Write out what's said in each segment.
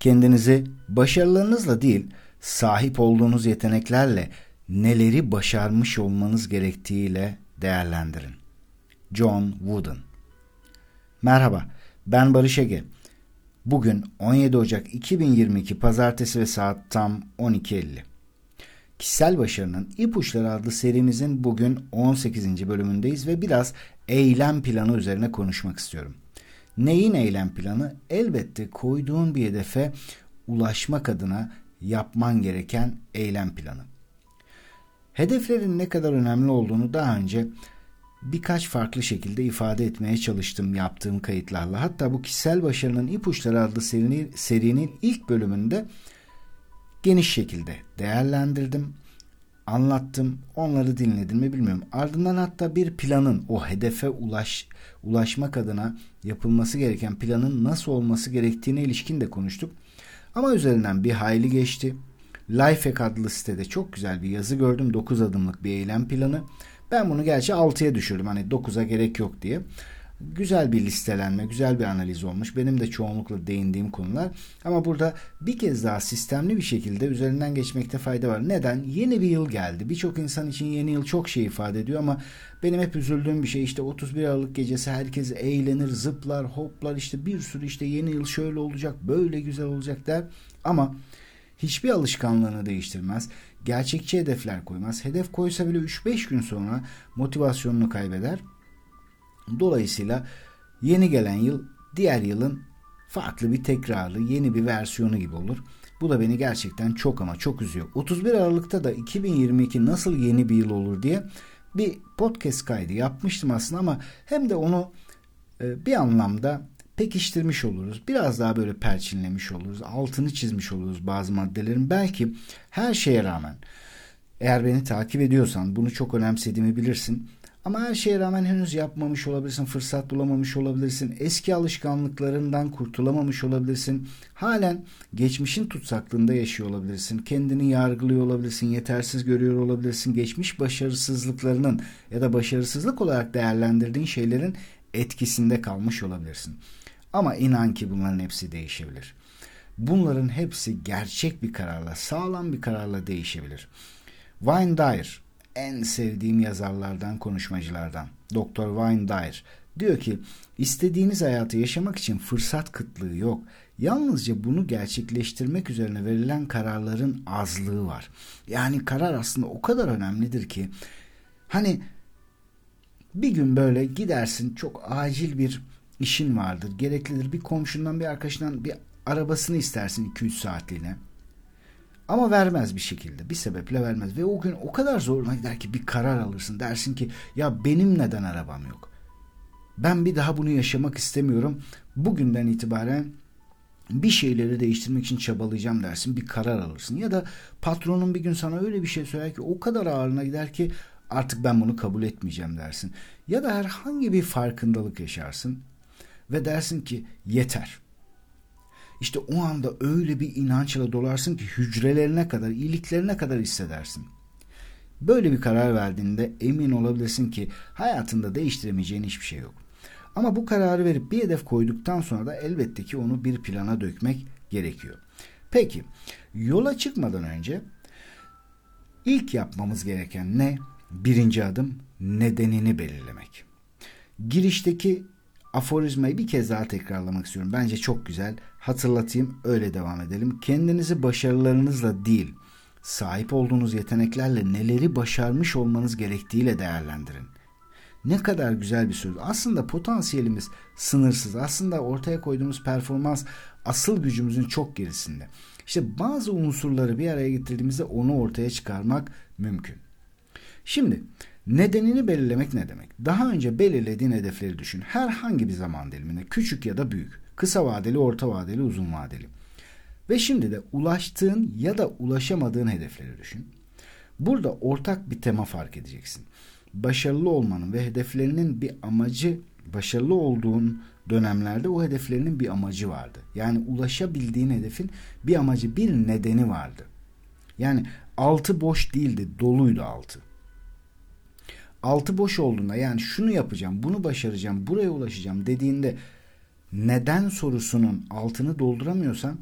Kendinizi başarılarınızla değil, sahip olduğunuz yeteneklerle neleri başarmış olmanız gerektiğiyle değerlendirin. John Wooden Merhaba, ben Barış Ege. Bugün 17 Ocak 2022 Pazartesi ve saat tam 12.50. Kişisel Başarının İpuçları adlı serimizin bugün 18. bölümündeyiz ve biraz eylem planı üzerine konuşmak istiyorum. Neyin eylem planı? Elbette koyduğun bir hedefe ulaşmak adına yapman gereken eylem planı. Hedeflerin ne kadar önemli olduğunu daha önce birkaç farklı şekilde ifade etmeye çalıştım yaptığım kayıtlarla. Hatta bu kişisel başarının ipuçları adlı serinin, serinin ilk bölümünde geniş şekilde değerlendirdim, anlattım, onları dinledim mi bilmiyorum. Ardından hatta bir planın o hedefe ulaş ulaşmak adına yapılması gereken planın nasıl olması gerektiğine ilişkin de konuştuk. Ama üzerinden bir hayli geçti. Lifehack adlı sitede çok güzel bir yazı gördüm. 9 adımlık bir eylem planı. Ben bunu gerçi 6'ya düşürdüm. Hani 9'a gerek yok diye. Güzel bir listelenme, güzel bir analiz olmuş. Benim de çoğunlukla değindiğim konular. Ama burada bir kez daha sistemli bir şekilde üzerinden geçmekte fayda var. Neden? Yeni bir yıl geldi. Birçok insan için yeni yıl çok şey ifade ediyor ama benim hep üzüldüğüm bir şey işte 31 Aralık gecesi herkes eğlenir, zıplar, hoplar işte bir sürü işte yeni yıl şöyle olacak, böyle güzel olacak der. Ama hiçbir alışkanlığını değiştirmez. Gerçekçi hedefler koymaz. Hedef koysa bile 3-5 gün sonra motivasyonunu kaybeder Dolayısıyla yeni gelen yıl diğer yılın farklı bir tekrarı, yeni bir versiyonu gibi olur. Bu da beni gerçekten çok ama çok üzüyor. 31 Aralık'ta da 2022 nasıl yeni bir yıl olur diye bir podcast kaydı yapmıştım aslında ama hem de onu e, bir anlamda pekiştirmiş oluruz. Biraz daha böyle perçinlemiş oluruz. Altını çizmiş oluruz bazı maddelerin. Belki her şeye rağmen eğer beni takip ediyorsan bunu çok önemsediğimi bilirsin. Ama her şeye rağmen henüz yapmamış olabilirsin, fırsat bulamamış olabilirsin, eski alışkanlıklarından kurtulamamış olabilirsin. Halen geçmişin tutsaklığında yaşıyor olabilirsin, kendini yargılıyor olabilirsin, yetersiz görüyor olabilirsin, geçmiş başarısızlıklarının ya da başarısızlık olarak değerlendirdiğin şeylerin etkisinde kalmış olabilirsin. Ama inan ki bunların hepsi değişebilir. Bunların hepsi gerçek bir kararla, sağlam bir kararla değişebilir. Wayne Dyer en sevdiğim yazarlardan, konuşmacılardan. Dr. Wayne Dyer diyor ki istediğiniz hayatı yaşamak için fırsat kıtlığı yok. Yalnızca bunu gerçekleştirmek üzerine verilen kararların azlığı var. Yani karar aslında o kadar önemlidir ki hani bir gün böyle gidersin çok acil bir işin vardır, gereklidir. Bir komşundan bir arkadaşından bir arabasını istersin 2-3 saatliğine. Ama vermez bir şekilde. Bir sebeple vermez. Ve o gün o kadar zoruna gider ki bir karar alırsın. Dersin ki ya benim neden arabam yok? Ben bir daha bunu yaşamak istemiyorum. Bugünden itibaren bir şeyleri değiştirmek için çabalayacağım dersin. Bir karar alırsın. Ya da patronun bir gün sana öyle bir şey söyler ki o kadar ağırına gider ki artık ben bunu kabul etmeyeceğim dersin. Ya da herhangi bir farkındalık yaşarsın ve dersin ki yeter. İşte o anda öyle bir inançla dolarsın ki hücrelerine kadar, iyiliklerine kadar hissedersin. Böyle bir karar verdiğinde emin olabilirsin ki hayatında değiştiremeyeceğin hiçbir şey yok. Ama bu kararı verip bir hedef koyduktan sonra da elbette ki onu bir plana dökmek gerekiyor. Peki yola çıkmadan önce ilk yapmamız gereken ne? Birinci adım nedenini belirlemek. Girişteki aforizmayı bir kez daha tekrarlamak istiyorum. Bence çok güzel. Hatırlatayım öyle devam edelim. Kendinizi başarılarınızla değil, sahip olduğunuz yeteneklerle neleri başarmış olmanız gerektiğiyle değerlendirin. Ne kadar güzel bir söz. Aslında potansiyelimiz sınırsız. Aslında ortaya koyduğumuz performans asıl gücümüzün çok gerisinde. İşte bazı unsurları bir araya getirdiğimizde onu ortaya çıkarmak mümkün. Şimdi Nedenini belirlemek ne demek? Daha önce belirlediğin hedefleri düşün. Herhangi bir zaman diliminde küçük ya da büyük. Kısa vadeli, orta vadeli, uzun vadeli. Ve şimdi de ulaştığın ya da ulaşamadığın hedefleri düşün. Burada ortak bir tema fark edeceksin. Başarılı olmanın ve hedeflerinin bir amacı, başarılı olduğun dönemlerde o hedeflerinin bir amacı vardı. Yani ulaşabildiğin hedefin bir amacı, bir nedeni vardı. Yani altı boş değildi, doluydu altı altı boş olduğunda yani şunu yapacağım, bunu başaracağım, buraya ulaşacağım dediğinde neden sorusunun altını dolduramıyorsan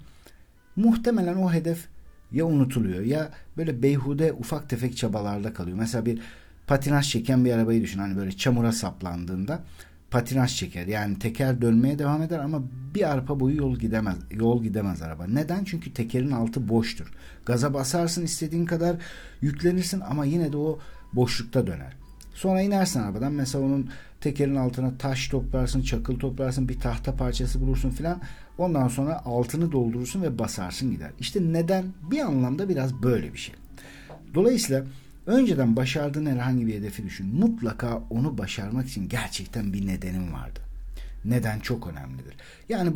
muhtemelen o hedef ya unutuluyor ya böyle beyhude ufak tefek çabalarda kalıyor. Mesela bir patinaj çeken bir arabayı düşün. Hani böyle çamura saplandığında patinaj çeker. Yani teker dönmeye devam eder ama bir arpa boyu yol gidemez. Yol gidemez araba. Neden? Çünkü tekerin altı boştur. Gaza basarsın istediğin kadar yüklenirsin ama yine de o boşlukta döner. Sonra inersin arabadan. Mesela onun tekerin altına taş toplarsın, çakıl toplarsın, bir tahta parçası bulursun filan. Ondan sonra altını doldurursun ve basarsın gider. İşte neden? Bir anlamda biraz böyle bir şey. Dolayısıyla önceden başardığın herhangi bir hedefi düşün. Mutlaka onu başarmak için gerçekten bir nedenin vardı. Neden çok önemlidir. Yani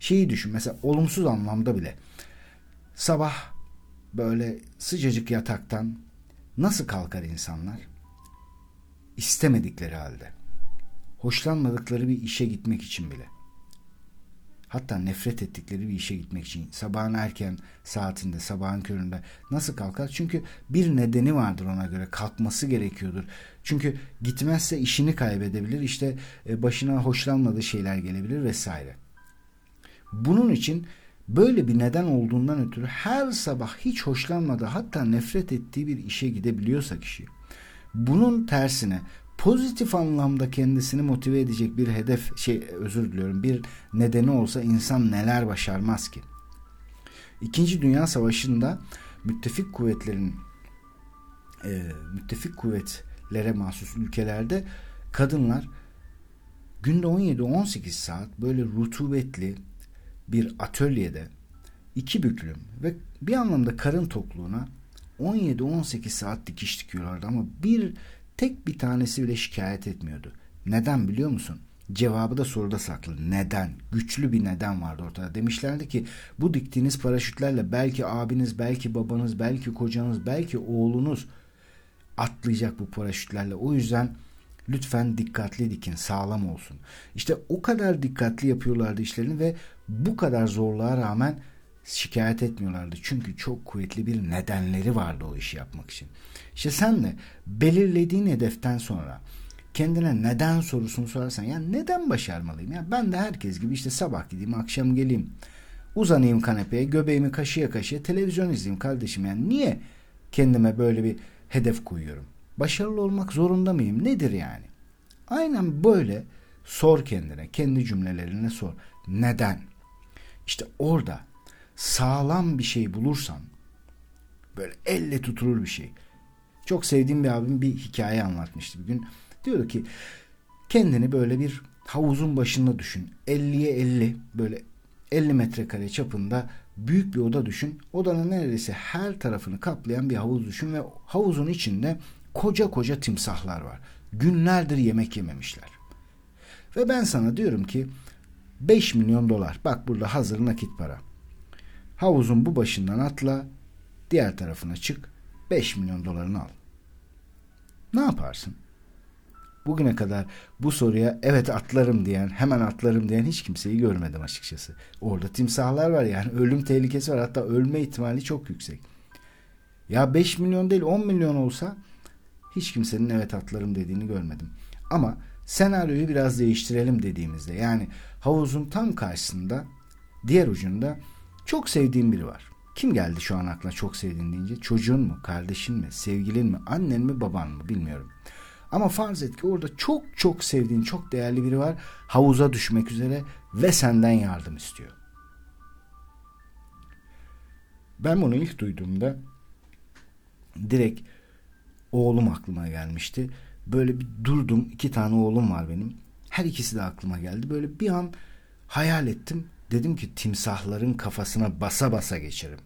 şeyi düşün mesela olumsuz anlamda bile. Sabah böyle sıcacık yataktan nasıl kalkar insanlar? İstemedikleri halde, hoşlanmadıkları bir işe gitmek için bile, hatta nefret ettikleri bir işe gitmek için sabahın erken saatinde, sabahın köründe nasıl kalkar? Çünkü bir nedeni vardır ona göre kalkması gerekiyordur. Çünkü gitmezse işini kaybedebilir, işte e, başına hoşlanmadığı şeyler gelebilir vesaire. Bunun için böyle bir neden olduğundan ötürü her sabah hiç hoşlanmadığı hatta nefret ettiği bir işe gidebiliyorsa kişi bunun tersine pozitif anlamda kendisini motive edecek bir hedef şey özür diliyorum bir nedeni olsa insan neler başarmaz ki? İkinci Dünya Savaşı'nda müttefik kuvvetlerin e, müttefik kuvvetlere mahsus ülkelerde kadınlar günde 17-18 saat böyle rutubetli bir atölyede iki büklüm ve bir anlamda karın tokluğuna 17-18 saat dikiş dikiyorlardı ama bir tek bir tanesi bile şikayet etmiyordu. Neden biliyor musun? Cevabı da soruda saklı. Neden? Güçlü bir neden vardı ortada. Demişlerdi ki bu diktiğiniz paraşütlerle belki abiniz, belki babanız, belki kocanız, belki oğlunuz atlayacak bu paraşütlerle. O yüzden lütfen dikkatli dikin, sağlam olsun. İşte o kadar dikkatli yapıyorlardı işlerini ve bu kadar zorluğa rağmen şikayet etmiyorlardı. Çünkü çok kuvvetli bir nedenleri vardı o işi yapmak için. İşte sen de belirlediğin hedeften sonra kendine neden sorusunu sorarsan ya neden başarmalıyım? Ya ben de herkes gibi işte sabah gideyim akşam geleyim. Uzanayım kanepeye göbeğimi kaşıya kaşıya televizyon izleyeyim kardeşim. Yani niye kendime böyle bir hedef koyuyorum? Başarılı olmak zorunda mıyım? Nedir yani? Aynen böyle sor kendine. Kendi cümlelerine sor. Neden? İşte orada sağlam bir şey bulursan böyle elle tutulur bir şey. Çok sevdiğim bir abim bir hikaye anlatmıştı bir gün. Diyordu ki kendini böyle bir havuzun başında düşün. 50'ye 50 böyle 50 metrekare çapında büyük bir oda düşün. Odanın neredeyse her tarafını kaplayan bir havuz düşün ve havuzun içinde koca koca timsahlar var. Günlerdir yemek yememişler. Ve ben sana diyorum ki 5 milyon dolar. Bak burada hazır nakit para. Havuzun bu başından atla, diğer tarafına çık, 5 milyon dolarını al. Ne yaparsın? Bugüne kadar bu soruya evet atlarım diyen, hemen atlarım diyen hiç kimseyi görmedim açıkçası. Orada timsahlar var yani ölüm tehlikesi var hatta ölme ihtimali çok yüksek. Ya 5 milyon değil 10 milyon olsa hiç kimsenin evet atlarım dediğini görmedim. Ama senaryoyu biraz değiştirelim dediğimizde yani havuzun tam karşısında diğer ucunda çok sevdiğin biri var. Kim geldi şu an aklına çok sevdiğin deyince? Çocuğun mu, kardeşin mi, sevgilin mi, annen mi, baban mı bilmiyorum. Ama farz et ki orada çok çok sevdiğin, çok değerli biri var. Havuza düşmek üzere ve senden yardım istiyor. Ben bunu ilk duyduğumda direkt oğlum aklıma gelmişti. Böyle bir durdum. iki tane oğlum var benim. Her ikisi de aklıma geldi. Böyle bir an hayal ettim. Dedim ki timsahların kafasına basa basa geçerim.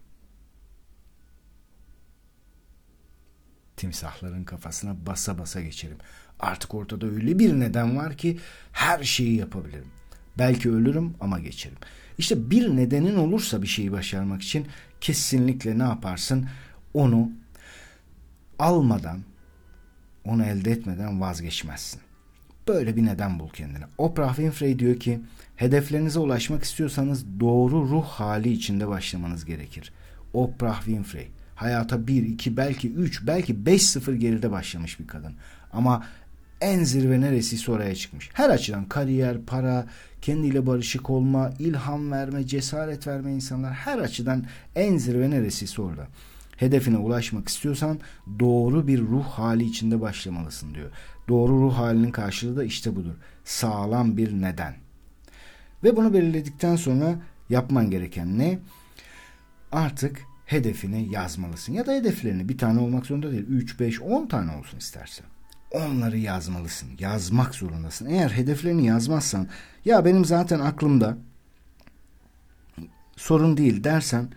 Timsahların kafasına basa basa geçerim. Artık ortada öyle bir neden var ki her şeyi yapabilirim. Belki ölürüm ama geçerim. İşte bir nedenin olursa bir şeyi başarmak için kesinlikle ne yaparsın? Onu almadan, onu elde etmeden vazgeçmezsin. Böyle bir neden bul kendine. Oprah Winfrey diyor ki hedeflerinize ulaşmak istiyorsanız doğru ruh hali içinde başlamanız gerekir. Oprah Winfrey hayata 1, 2 belki 3 belki 5-0 geride başlamış bir kadın. Ama en zirve neresiyse oraya çıkmış. Her açıdan kariyer, para, kendiyle barışık olma, ilham verme, cesaret verme insanlar her açıdan en zirve neresiyse orada. Hedefine ulaşmak istiyorsan doğru bir ruh hali içinde başlamalısın diyor. Doğru ruh halinin karşılığı da işte budur. Sağlam bir neden. Ve bunu belirledikten sonra yapman gereken ne? Artık hedefini yazmalısın. Ya da hedeflerini bir tane olmak zorunda değil. 3, 5, 10 tane olsun istersen. Onları yazmalısın. Yazmak zorundasın. Eğer hedeflerini yazmazsan ya benim zaten aklımda sorun değil dersen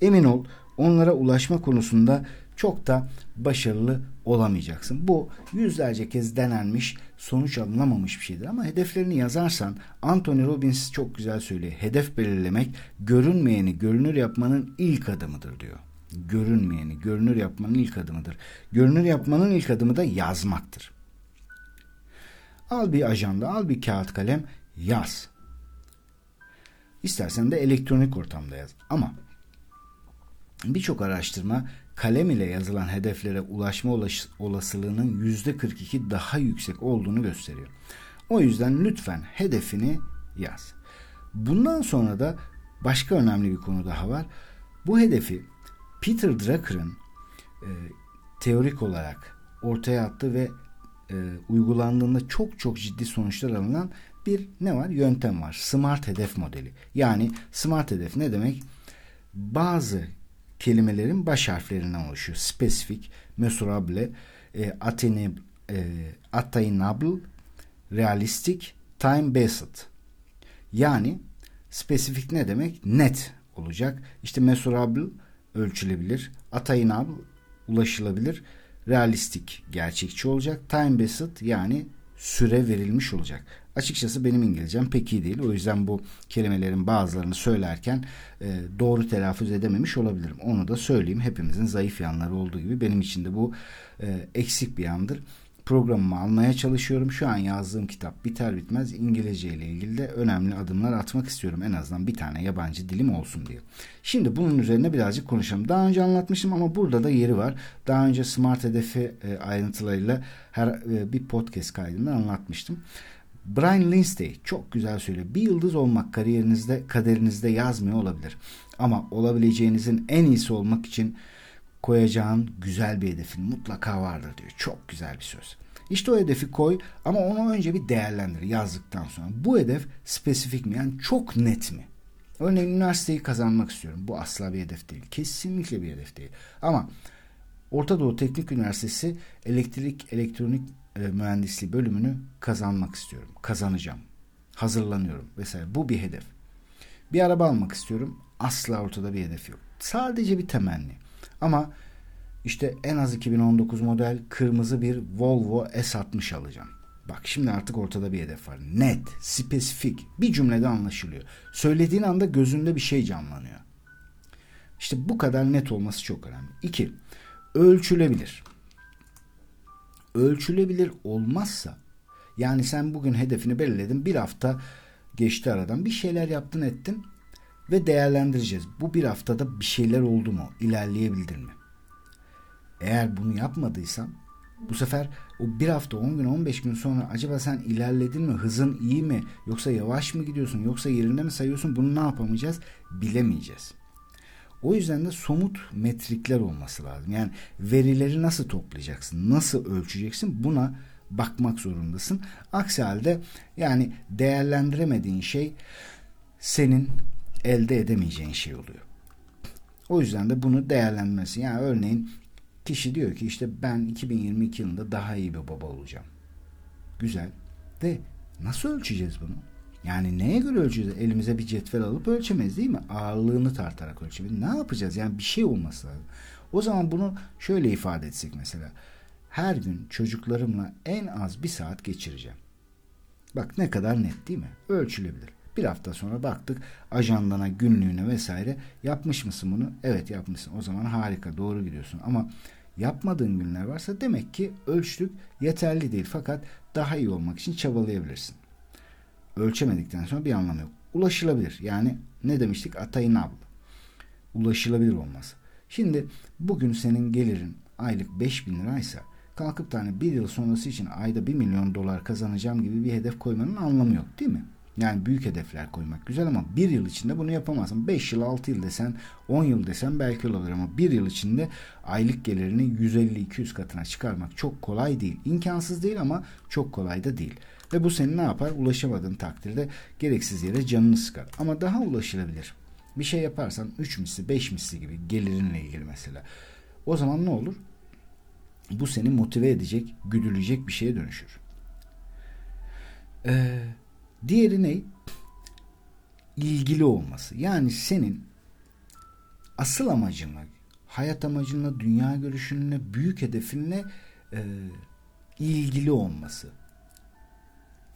emin ol onlara ulaşma konusunda çok da başarılı olamayacaksın. Bu yüzlerce kez denenmiş, sonuç alınamamış bir şeydir. Ama hedeflerini yazarsan Anthony Robbins çok güzel söylüyor. Hedef belirlemek görünmeyeni görünür yapmanın ilk adımıdır diyor. Görünmeyeni görünür yapmanın ilk adımıdır. Görünür yapmanın ilk adımı da yazmaktır. Al bir ajanda, al bir kağıt kalem, yaz. İstersen de elektronik ortamda yaz. Ama birçok araştırma kalem ile yazılan hedeflere ulaşma olasılığının %42 daha yüksek olduğunu gösteriyor. O yüzden lütfen hedefini yaz. Bundan sonra da başka önemli bir konu daha var. Bu hedefi Peter Drucker'ın e, teorik olarak ortaya attığı ve e, uygulandığında çok çok ciddi sonuçlar alınan bir ne var? Yöntem var. Smart hedef modeli. Yani smart hedef ne demek? Bazı kelimelerin baş harflerinden oluşuyor. Spesifik, mesurable, e, attainable, e, attainable, realistik, time based. Yani spesifik ne demek? Net olacak. İşte mesurable ölçülebilir, attainable ulaşılabilir, realistik gerçekçi olacak, time based yani süre verilmiş olacak. Açıkçası benim İngilizcem pek iyi değil. O yüzden bu kelimelerin bazılarını söylerken e, doğru telaffuz edememiş olabilirim. Onu da söyleyeyim. Hepimizin zayıf yanları olduğu gibi benim için de bu e, eksik bir yandır programımı almaya çalışıyorum. Şu an yazdığım kitap biter bitmez İngilizce ile ilgili de önemli adımlar atmak istiyorum. En azından bir tane yabancı dilim olsun diye. Şimdi bunun üzerine birazcık konuşalım. Daha önce anlatmıştım ama burada da yeri var. Daha önce Smart Hedefi e, ayrıntılarıyla her e, bir podcast kaydında anlatmıştım. Brian Lindsay çok güzel söylüyor. Bir yıldız olmak kariyerinizde, kaderinizde yazmıyor olabilir. Ama olabileceğinizin en iyisi olmak için koyacağın güzel bir hedefin mutlaka vardır diyor. Çok güzel bir söz. İşte o hedefi koy ama onu önce bir değerlendir yazdıktan sonra. Bu hedef spesifik mi? Yani çok net mi? Örneğin üniversiteyi kazanmak istiyorum. Bu asla bir hedef değil. Kesinlikle bir hedef değil. Ama Orta Doğu Teknik Üniversitesi elektrik elektronik e, mühendisliği bölümünü kazanmak istiyorum. Kazanacağım. Hazırlanıyorum vesaire. Bu bir hedef. Bir araba almak istiyorum. Asla ortada bir hedef yok. Sadece bir temenni. Ama işte en az 2019 model kırmızı bir Volvo S60 alacağım. Bak şimdi artık ortada bir hedef var. Net, spesifik, bir cümlede anlaşılıyor. Söylediğin anda gözünde bir şey canlanıyor. İşte bu kadar net olması çok önemli. İki, ölçülebilir. Ölçülebilir olmazsa yani sen bugün hedefini belirledin bir hafta geçti aradan bir şeyler yaptın ettin ve değerlendireceğiz. Bu bir haftada bir şeyler oldu mu? İlerleyebildin mi? Eğer bunu yapmadıysan bu sefer o bir hafta 10 gün 15 gün sonra acaba sen ilerledin mi? Hızın iyi mi? Yoksa yavaş mı gidiyorsun? Yoksa yerinde mi sayıyorsun? Bunu ne yapamayacağız? Bilemeyeceğiz. O yüzden de somut metrikler olması lazım. Yani verileri nasıl toplayacaksın? Nasıl ölçeceksin? Buna bakmak zorundasın. Aksi halde yani değerlendiremediğin şey senin elde edemeyeceğin şey oluyor. O yüzden de bunu değerlendirmesi. Yani örneğin kişi diyor ki işte ben 2022 yılında daha iyi bir baba olacağım. Güzel. De nasıl ölçeceğiz bunu? Yani neye göre ölçeceğiz? Elimize bir cetvel alıp ölçemeyiz değil mi? Ağırlığını tartarak ölçemeyiz. Ne yapacağız? Yani bir şey olması lazım. O zaman bunu şöyle ifade etsek mesela. Her gün çocuklarımla en az bir saat geçireceğim. Bak ne kadar net değil mi? Ölçülebilir. Bir hafta sonra baktık ajandana, günlüğüne vesaire yapmış mısın bunu? Evet yapmışsın. O zaman harika doğru gidiyorsun. Ama yapmadığın günler varsa demek ki ölçtük yeterli değil. Fakat daha iyi olmak için çabalayabilirsin. Ölçemedikten sonra bir anlamı yok. Ulaşılabilir. Yani ne demiştik? Attainable. Ulaşılabilir olması. Şimdi bugün senin gelirin aylık 5000 liraysa kalkıp da hani bir yıl sonrası için ayda bir milyon dolar kazanacağım gibi bir hedef koymanın anlamı yok değil mi? Yani büyük hedefler koymak güzel ama bir yıl içinde bunu yapamazsın. 5 yıl 6 yıl desen 10 yıl desen belki olabilir ama bir yıl içinde aylık gelirini 150-200 katına çıkarmak çok kolay değil. İmkansız değil ama çok kolay da değil. Ve bu seni ne yapar? Ulaşamadığın takdirde gereksiz yere canını sıkar. Ama daha ulaşılabilir. Bir şey yaparsan 3 misli 5 misli gibi gelirinle ilgili mesela. O zaman ne olur? Bu seni motive edecek, güdülecek bir şeye dönüşür. Ee, diğeri ne? İlgili olması. Yani senin asıl amacınla, hayat amacınla, dünya görüşünle, büyük hedefinle e, ilgili olması.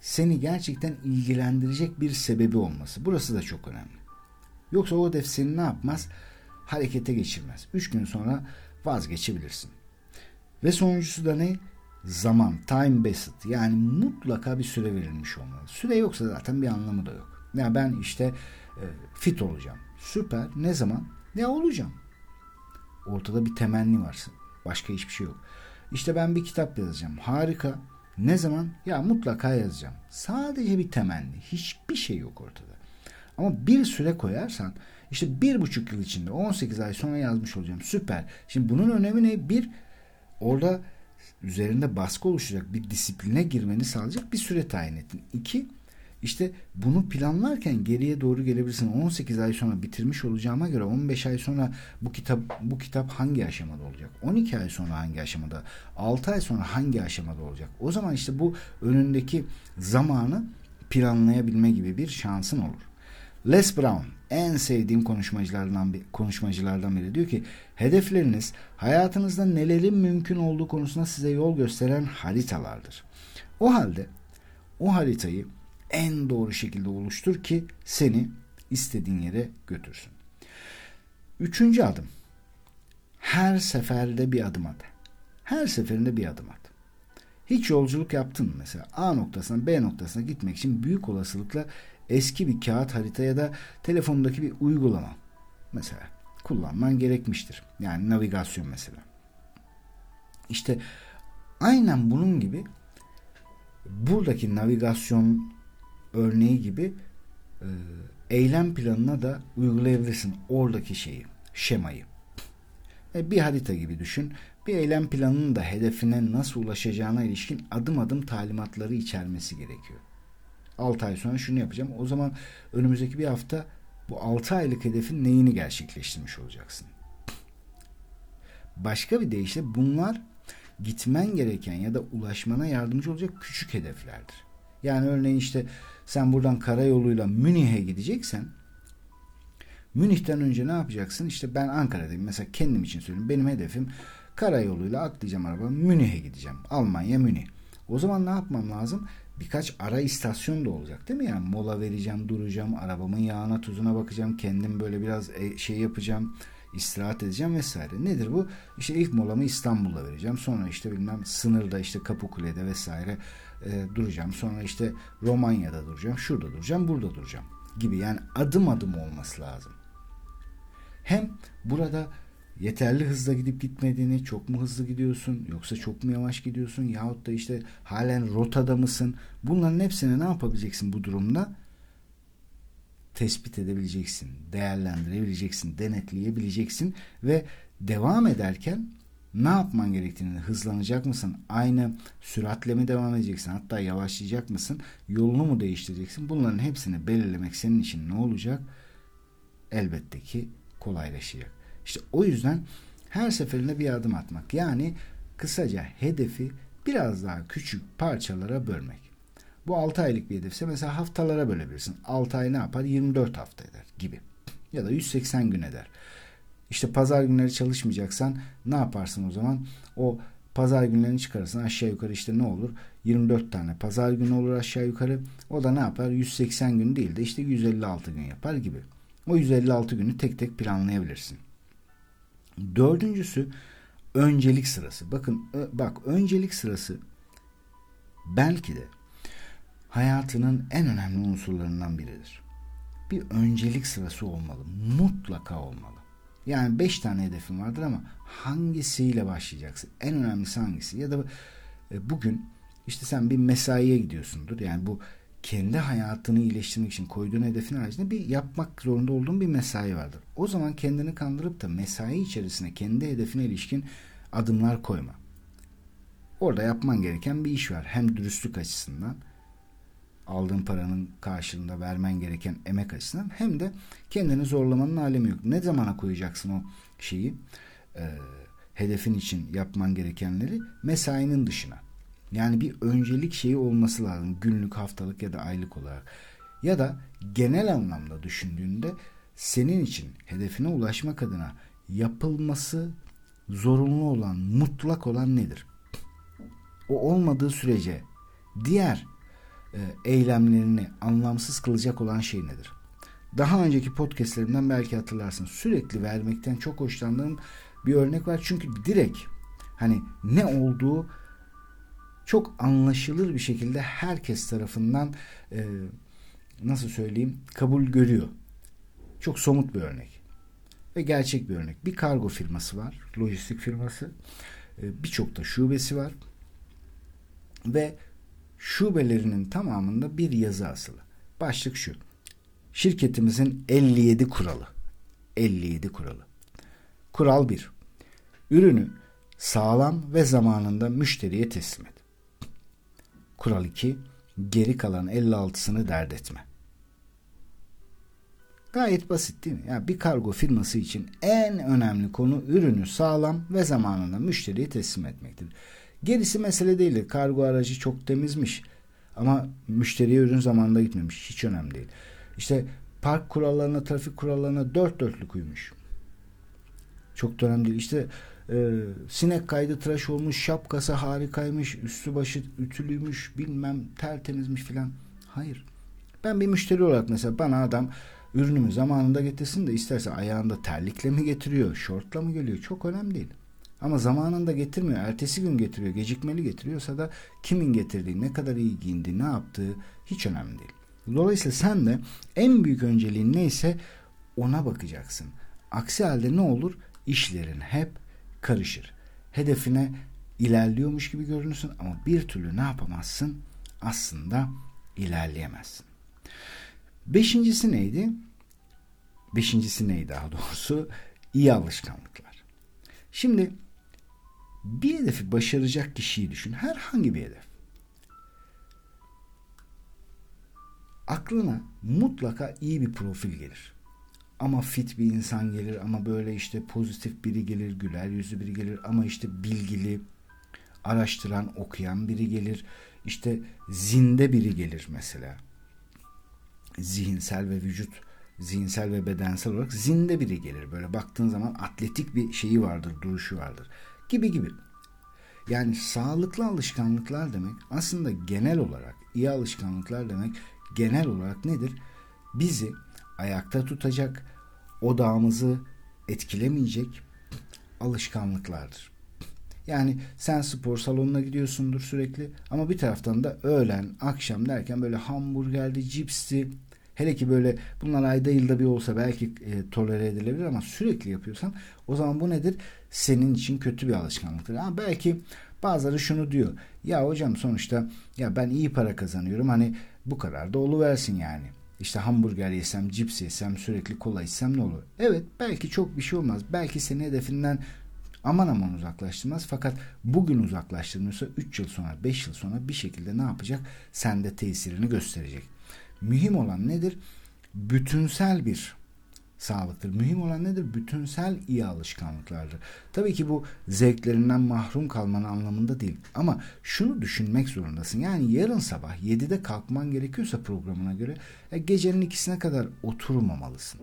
Seni gerçekten ilgilendirecek bir sebebi olması. Burası da çok önemli. Yoksa o hedef seni ne yapmaz? Harekete geçirmez. Üç gün sonra vazgeçebilirsin. Ve sonuncusu da ne? Zaman, time based. Yani mutlaka bir süre verilmiş olmalı. Süre yoksa zaten bir anlamı da yok. Ya ben işte e, fit olacağım. Süper. Ne zaman? Ya olacağım. Ortada bir temenni varsın. Başka hiçbir şey yok. İşte ben bir kitap yazacağım. Harika. Ne zaman? Ya mutlaka yazacağım. Sadece bir temenni. Hiçbir şey yok ortada. Ama bir süre koyarsan işte bir buçuk yıl içinde 18 ay sonra yazmış olacağım. Süper. Şimdi bunun önemi ne? Bir, orada üzerinde baskı oluşacak bir disipline girmeni sağlayacak bir süre tayin ettin. İki, işte bunu planlarken geriye doğru gelebilirsin. 18 ay sonra bitirmiş olacağıma göre 15 ay sonra bu kitap bu kitap hangi aşamada olacak? 12 ay sonra hangi aşamada? 6 ay sonra hangi aşamada olacak? O zaman işte bu önündeki zamanı planlayabilme gibi bir şansın olur. Les Brown en sevdiğim konuşmacılardan bir konuşmacılardan biri diyor ki hedefleriniz hayatınızda nelerin mümkün olduğu konusunda size yol gösteren haritalardır. O halde o haritayı en doğru şekilde oluştur ki seni istediğin yere götürsün. Üçüncü adım. Her seferde bir adım at. Her seferinde bir adım at. Hiç yolculuk yaptın mı mesela A noktasına B noktasına gitmek için büyük olasılıkla eski bir kağıt harita ya da telefondaki bir uygulama mesela kullanman gerekmiştir. Yani navigasyon mesela. İşte aynen bunun gibi buradaki navigasyon örneği gibi e, eylem planına da uygulayabilirsin oradaki şeyi, şemayı. E, bir harita gibi düşün. Bir eylem planının da hedefine nasıl ulaşacağına ilişkin adım adım talimatları içermesi gerekiyor. 6 ay sonra şunu yapacağım. O zaman önümüzdeki bir hafta bu 6 aylık hedefin neyini gerçekleştirmiş olacaksın? Başka bir deyişle bunlar gitmen gereken ya da ulaşmana yardımcı olacak küçük hedeflerdir. Yani örneğin işte sen buradan karayoluyla Münih'e gideceksen Münih'ten önce ne yapacaksın? İşte ben Ankara'dayım. Mesela kendim için söyleyeyim. Benim hedefim karayoluyla atlayacağım araba Münih'e gideceğim. Almanya Münih. O zaman ne yapmam lazım? birkaç ara istasyon da olacak değil mi? Yani mola vereceğim, duracağım, arabamın yağına tuzuna bakacağım, kendim böyle biraz e, şey yapacağım, istirahat edeceğim vesaire. Nedir bu? İşte ilk molamı İstanbul'da vereceğim. Sonra işte bilmem sınırda işte Kapıkule'de vesaire e, duracağım. Sonra işte Romanya'da duracağım, şurada duracağım, burada duracağım gibi. Yani adım adım olması lazım. Hem burada yeterli hızla gidip gitmediğini, çok mu hızlı gidiyorsun yoksa çok mu yavaş gidiyorsun yahut da işte halen rotada mısın? Bunların hepsini ne yapabileceksin bu durumda? Tespit edebileceksin, değerlendirebileceksin, denetleyebileceksin ve devam ederken ne yapman gerektiğini hızlanacak mısın? Aynı süratle mi devam edeceksin? Hatta yavaşlayacak mısın? Yolunu mu değiştireceksin? Bunların hepsini belirlemek senin için ne olacak? Elbette ki kolaylaşacak. İşte o yüzden her seferinde bir adım atmak. Yani kısaca hedefi biraz daha küçük parçalara bölmek. Bu 6 aylık bir hedefse mesela haftalara bölebilirsin. 6 ay ne yapar? 24 hafta eder gibi. Ya da 180 gün eder. İşte pazar günleri çalışmayacaksan ne yaparsın o zaman? O pazar günlerini çıkarırsın aşağı yukarı işte ne olur? 24 tane pazar günü olur aşağı yukarı. O da ne yapar? 180 gün değil de işte 156 gün yapar gibi. O 156 günü tek tek planlayabilirsin. Dördüncüsü öncelik sırası. Bakın bak öncelik sırası belki de hayatının en önemli unsurlarından biridir. Bir öncelik sırası olmalı. Mutlaka olmalı. Yani 5 tane hedefin vardır ama hangisiyle başlayacaksın? En önemlisi hangisi? Ya da e, bugün işte sen bir mesaiye gidiyorsundur. Yani bu kendi hayatını iyileştirmek için koyduğun hedefin haricinde bir yapmak zorunda olduğun bir mesai vardır. O zaman kendini kandırıp da mesai içerisine kendi hedefine ilişkin adımlar koyma. Orada yapman gereken bir iş var. Hem dürüstlük açısından aldığın paranın karşılığında vermen gereken emek açısından hem de kendini zorlamanın alemi yok. Ne zamana koyacaksın o şeyi? E, hedefin için yapman gerekenleri mesainin dışına. Yani bir öncelik şeyi olması lazım. Günlük, haftalık ya da aylık olarak. Ya da genel anlamda düşündüğünde senin için hedefine ulaşmak adına yapılması zorunlu olan, mutlak olan nedir? O olmadığı sürece diğer eylemlerini anlamsız kılacak olan şey nedir? Daha önceki podcastlerimden belki hatırlarsın. Sürekli vermekten çok hoşlandığım bir örnek var. Çünkü direkt hani ne olduğu çok anlaşılır bir şekilde herkes tarafından e, nasıl söyleyeyim kabul görüyor. Çok somut bir örnek. Ve gerçek bir örnek. Bir kargo firması var. Lojistik firması. E, Birçok da şubesi var. Ve şubelerinin tamamında bir yazı asılı. Başlık şu. Şirketimizin 57 kuralı. 57 kuralı. Kural 1. Ürünü sağlam ve zamanında müşteriye teslim et. Kural 2. Geri kalan 56'sını dert etme. Gayet basit değil mi? Yani bir kargo firması için en önemli konu ürünü sağlam ve zamanında müşteriye teslim etmektir. Gerisi mesele değil. Kargo aracı çok temizmiş. Ama müşteriye ürün zamanında gitmemiş. Hiç önemli değil. İşte park kurallarına, trafik kurallarına dört dörtlük uymuş. Çok da önemli değil. İşte e, sinek kaydı tıraş olmuş, şapkası harikaymış, üstü başı ütülüymüş, bilmem tertemizmiş filan. Hayır. Ben bir müşteri olarak mesela bana adam ürünümü zamanında getirsin de isterse ayağında terlikle mi getiriyor, şortla mı geliyor çok önemli değil. Ama zamanında getirmiyor. Ertesi gün getiriyor. Gecikmeli getiriyorsa da kimin getirdiği, ne kadar iyi giyindi, ne yaptığı hiç önemli değil. Dolayısıyla sen de en büyük önceliğin neyse ona bakacaksın. Aksi halde ne olur? İşlerin hep karışır. Hedefine ilerliyormuş gibi görünürsün ama bir türlü ne yapamazsın? Aslında ilerleyemezsin. Beşincisi neydi? Beşincisi neydi daha doğrusu? İyi alışkanlıklar. Şimdi bir hedefi başaracak kişiyi düşün. Herhangi bir hedef. Aklına mutlaka iyi bir profil gelir. Ama fit bir insan gelir ama böyle işte pozitif biri gelir, güler yüzlü biri gelir ama işte bilgili, araştıran, okuyan biri gelir. İşte zinde biri gelir mesela. Zihinsel ve vücut, zihinsel ve bedensel olarak zinde biri gelir. Böyle baktığın zaman atletik bir şeyi vardır, duruşu vardır gibi gibi. Yani sağlıklı alışkanlıklar demek aslında genel olarak iyi alışkanlıklar demek genel olarak nedir? Bizi ayakta tutacak, odağımızı etkilemeyecek alışkanlıklardır. Yani sen spor salonuna gidiyorsundur sürekli ama bir taraftan da öğlen, akşam derken böyle hamburgerdi, cipsti, hele ki böyle bunlar ayda yılda bir olsa belki e, tolere edilebilir ama sürekli yapıyorsan o zaman bu nedir? Senin için kötü bir alışkanlıktır. Ha, belki bazıları şunu diyor. Ya hocam sonuçta ya ben iyi para kazanıyorum hani bu kadar da versin yani. İşte hamburger yesem, cips yesem, sürekli kola içsem ne olur? Evet belki çok bir şey olmaz. Belki seni hedefinden aman aman uzaklaştırmaz. Fakat bugün uzaklaştırmıyorsa 3 yıl sonra, 5 yıl sonra bir şekilde ne yapacak? Sende tesirini gösterecek. Mühim olan nedir? Bütünsel bir sağlıktır. Mühim olan nedir? Bütünsel iyi alışkanlıklardır. Tabii ki bu zevklerinden mahrum kalmanın anlamında değil. Ama şunu düşünmek zorundasın. Yani yarın sabah 7'de kalkman gerekiyorsa programına göre e, gecenin ikisine kadar oturmamalısın.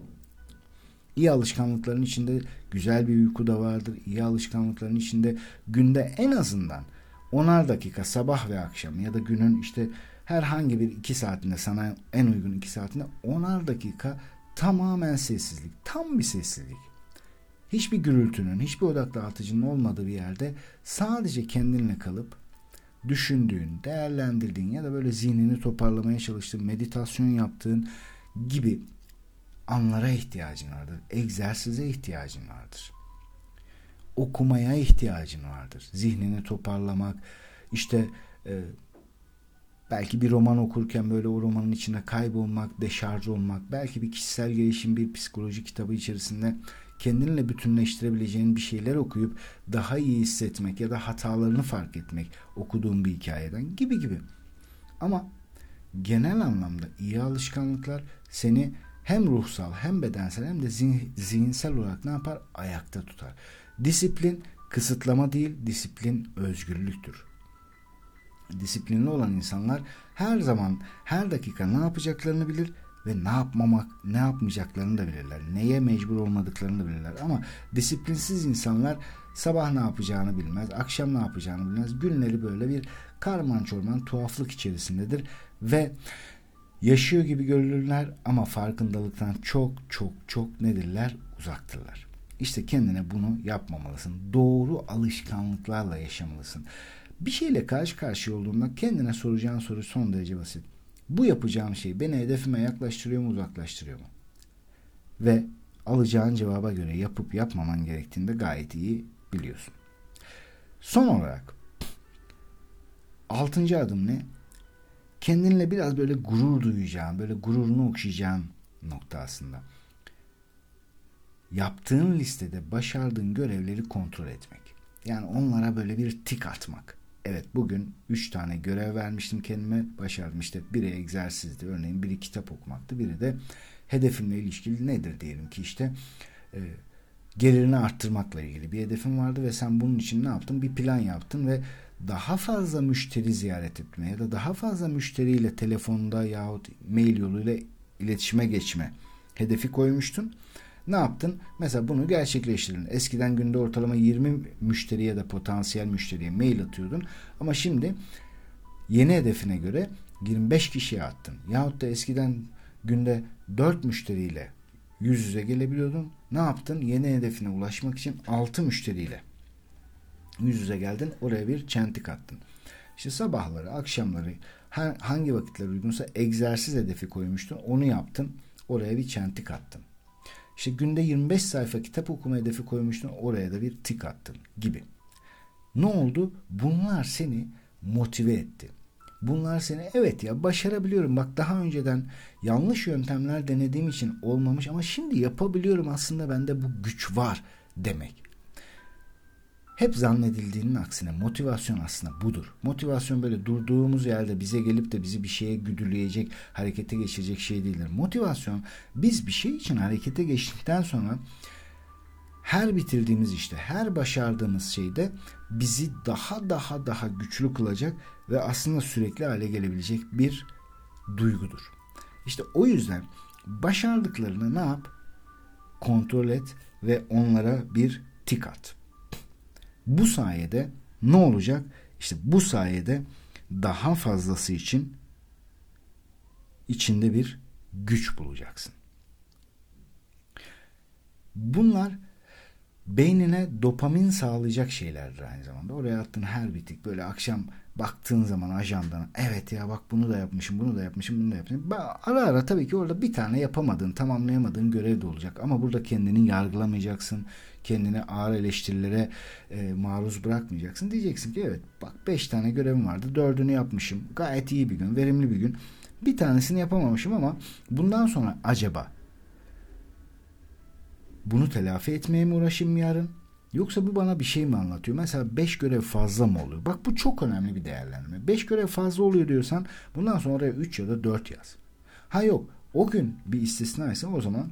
İyi alışkanlıkların içinde güzel bir uyku da vardır. İyi alışkanlıkların içinde günde en azından onar dakika sabah ve akşam ya da günün işte herhangi bir iki saatinde sana en uygun iki saatinde onar dakika Tamamen sessizlik. Tam bir sessizlik. Hiçbir gürültünün, hiçbir odak dağıtıcının olmadığı bir yerde sadece kendinle kalıp düşündüğün, değerlendirdiğin ya da böyle zihnini toparlamaya çalıştığın, meditasyon yaptığın gibi anlara ihtiyacın vardır. Egzersize ihtiyacın vardır. Okumaya ihtiyacın vardır. Zihnini toparlamak, işte e, belki bir roman okurken böyle o romanın içinde kaybolmak, deşarj olmak, belki bir kişisel gelişim, bir psikoloji kitabı içerisinde kendinle bütünleştirebileceğin bir şeyler okuyup daha iyi hissetmek ya da hatalarını fark etmek okuduğun bir hikayeden gibi gibi. Ama genel anlamda iyi alışkanlıklar seni hem ruhsal hem bedensel hem de zihinsel olarak ne yapar? Ayakta tutar. Disiplin kısıtlama değil, disiplin özgürlüktür. Disiplinli olan insanlar her zaman her dakika ne yapacaklarını bilir ve ne yapmamak, ne yapmayacaklarını da bilirler. Neye mecbur olmadıklarını da bilirler. Ama disiplinsiz insanlar sabah ne yapacağını bilmez, akşam ne yapacağını bilmez. Günleri böyle bir karman çorman tuhaflık içerisindedir ve yaşıyor gibi görülürler ama farkındalıktan çok çok çok nedirler? Uzaktırlar. İşte kendine bunu yapmamalısın. Doğru alışkanlıklarla yaşamalısın. Bir şeyle karşı karşıya olduğunda kendine soracağın soru son derece basit. Bu yapacağım şey beni hedefime yaklaştırıyor mu uzaklaştırıyor mu? Ve alacağın cevaba göre yapıp yapmaman gerektiğinde gayet iyi biliyorsun. Son olarak altıncı adım ne? Kendinle biraz böyle gurur duyacağın, böyle gururunu okşayacağın nokta aslında. Yaptığın listede başardığın görevleri kontrol etmek. Yani onlara böyle bir tik atmak. Evet bugün 3 tane görev vermiştim kendime başardım. İşte biri egzersizdi örneğin biri kitap okumaktı biri de hedefimle ilişkili nedir diyelim ki işte e, gelirini arttırmakla ilgili bir hedefim vardı ve sen bunun için ne yaptın? Bir plan yaptın ve daha fazla müşteri ziyaret etme ya da daha fazla müşteriyle telefonda yahut mail yoluyla iletişime geçme hedefi koymuştun. Ne yaptın? Mesela bunu gerçekleştirdin. Eskiden günde ortalama 20 müşteri ya da potansiyel müşteriye mail atıyordun. Ama şimdi yeni hedefine göre 25 kişiye attın. Yahut da eskiden günde 4 müşteriyle yüz yüze gelebiliyordun. Ne yaptın? Yeni hedefine ulaşmak için 6 müşteriyle yüz yüze geldin. Oraya bir çentik attın. İşte sabahları, akşamları hangi vakitler uygunsa egzersiz hedefi koymuştun. Onu yaptın. Oraya bir çentik attın. İşte günde 25 sayfa kitap okuma hedefi koymuştun. Oraya da bir tik attın gibi. Ne oldu? Bunlar seni motive etti. Bunlar seni evet ya başarabiliyorum. Bak daha önceden yanlış yöntemler denediğim için olmamış ama şimdi yapabiliyorum aslında bende bu güç var demek. Hep zannedildiğinin aksine motivasyon aslında budur. Motivasyon böyle durduğumuz yerde bize gelip de bizi bir şeye güdüleyecek, harekete geçirecek şey değildir. Motivasyon biz bir şey için harekete geçtikten sonra her bitirdiğimiz işte, her başardığımız şeyde bizi daha daha daha güçlü kılacak ve aslında sürekli hale gelebilecek bir duygudur. İşte o yüzden başardıklarını ne yap? Kontrol et ve onlara bir tik at. Bu sayede ne olacak? İşte bu sayede daha fazlası için içinde bir güç bulacaksın. Bunlar beynine dopamin sağlayacak şeylerdir aynı zamanda. Oraya attığın her bitik böyle akşam baktığın zaman ajandana evet ya bak bunu da yapmışım bunu da yapmışım bunu da yapmışım. Ara ara tabii ki orada bir tane yapamadığın tamamlayamadığın görev de olacak ama burada kendini yargılamayacaksın. Kendini ağır eleştirilere e, maruz bırakmayacaksın. Diyeceksin ki evet bak beş tane görevim vardı dördünü yapmışım gayet iyi bir gün verimli bir gün. Bir tanesini yapamamışım ama bundan sonra acaba bunu telafi etmeye mi uğraşayım yarın? Yoksa bu bana bir şey mi anlatıyor? Mesela 5 görev fazla mı oluyor? Bak bu çok önemli bir değerlendirme. 5 görev fazla oluyor diyorsan bundan sonra oraya 3 ya da 4 yaz. Ha yok o gün bir istisnaysa o zaman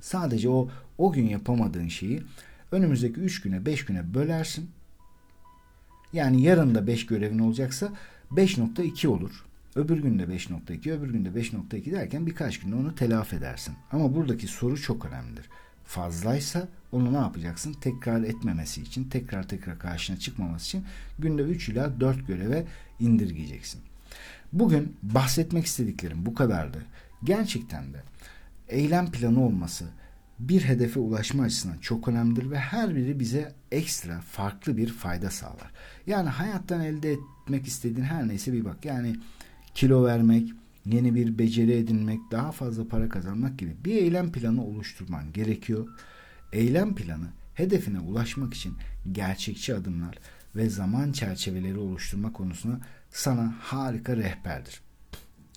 sadece o o gün yapamadığın şeyi önümüzdeki 3 güne 5 güne bölersin. Yani yarın da 5 görevin olacaksa 5.2 olur. Öbür günde 5.2, öbür günde 5.2 derken birkaç günde onu telafi edersin. Ama buradaki soru çok önemlidir fazlaysa onu ne yapacaksın? Tekrar etmemesi için, tekrar tekrar karşına çıkmaması için günde 3 ila 4 göreve indirgeyeceksin. Bugün bahsetmek istediklerim bu kadardı. Gerçekten de eylem planı olması bir hedefe ulaşma açısından çok önemlidir ve her biri bize ekstra farklı bir fayda sağlar. Yani hayattan elde etmek istediğin her neyse bir bak. Yani kilo vermek, yeni bir beceri edinmek, daha fazla para kazanmak gibi bir eylem planı oluşturman gerekiyor. Eylem planı hedefine ulaşmak için gerçekçi adımlar ve zaman çerçeveleri oluşturma konusuna sana harika rehberdir.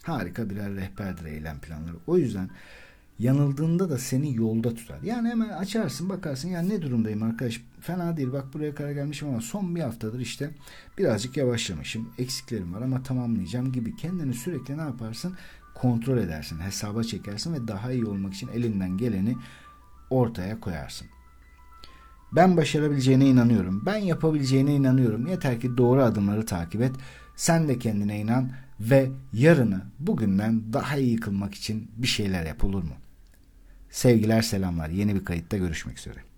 Harika birer rehberdir eylem planları. O yüzden yanıldığında da seni yolda tutar. Yani hemen açarsın bakarsın ya ne durumdayım arkadaş fena değil bak buraya kadar gelmişim ama son bir haftadır işte birazcık yavaşlamışım eksiklerim var ama tamamlayacağım gibi kendini sürekli ne yaparsın kontrol edersin hesaba çekersin ve daha iyi olmak için elinden geleni ortaya koyarsın. Ben başarabileceğine inanıyorum. Ben yapabileceğine inanıyorum. Yeter ki doğru adımları takip et. Sen de kendine inan ve yarını bugünden daha iyi kılmak için bir şeyler yap olur mu? Sevgiler selamlar. Yeni bir kayıtta görüşmek üzere.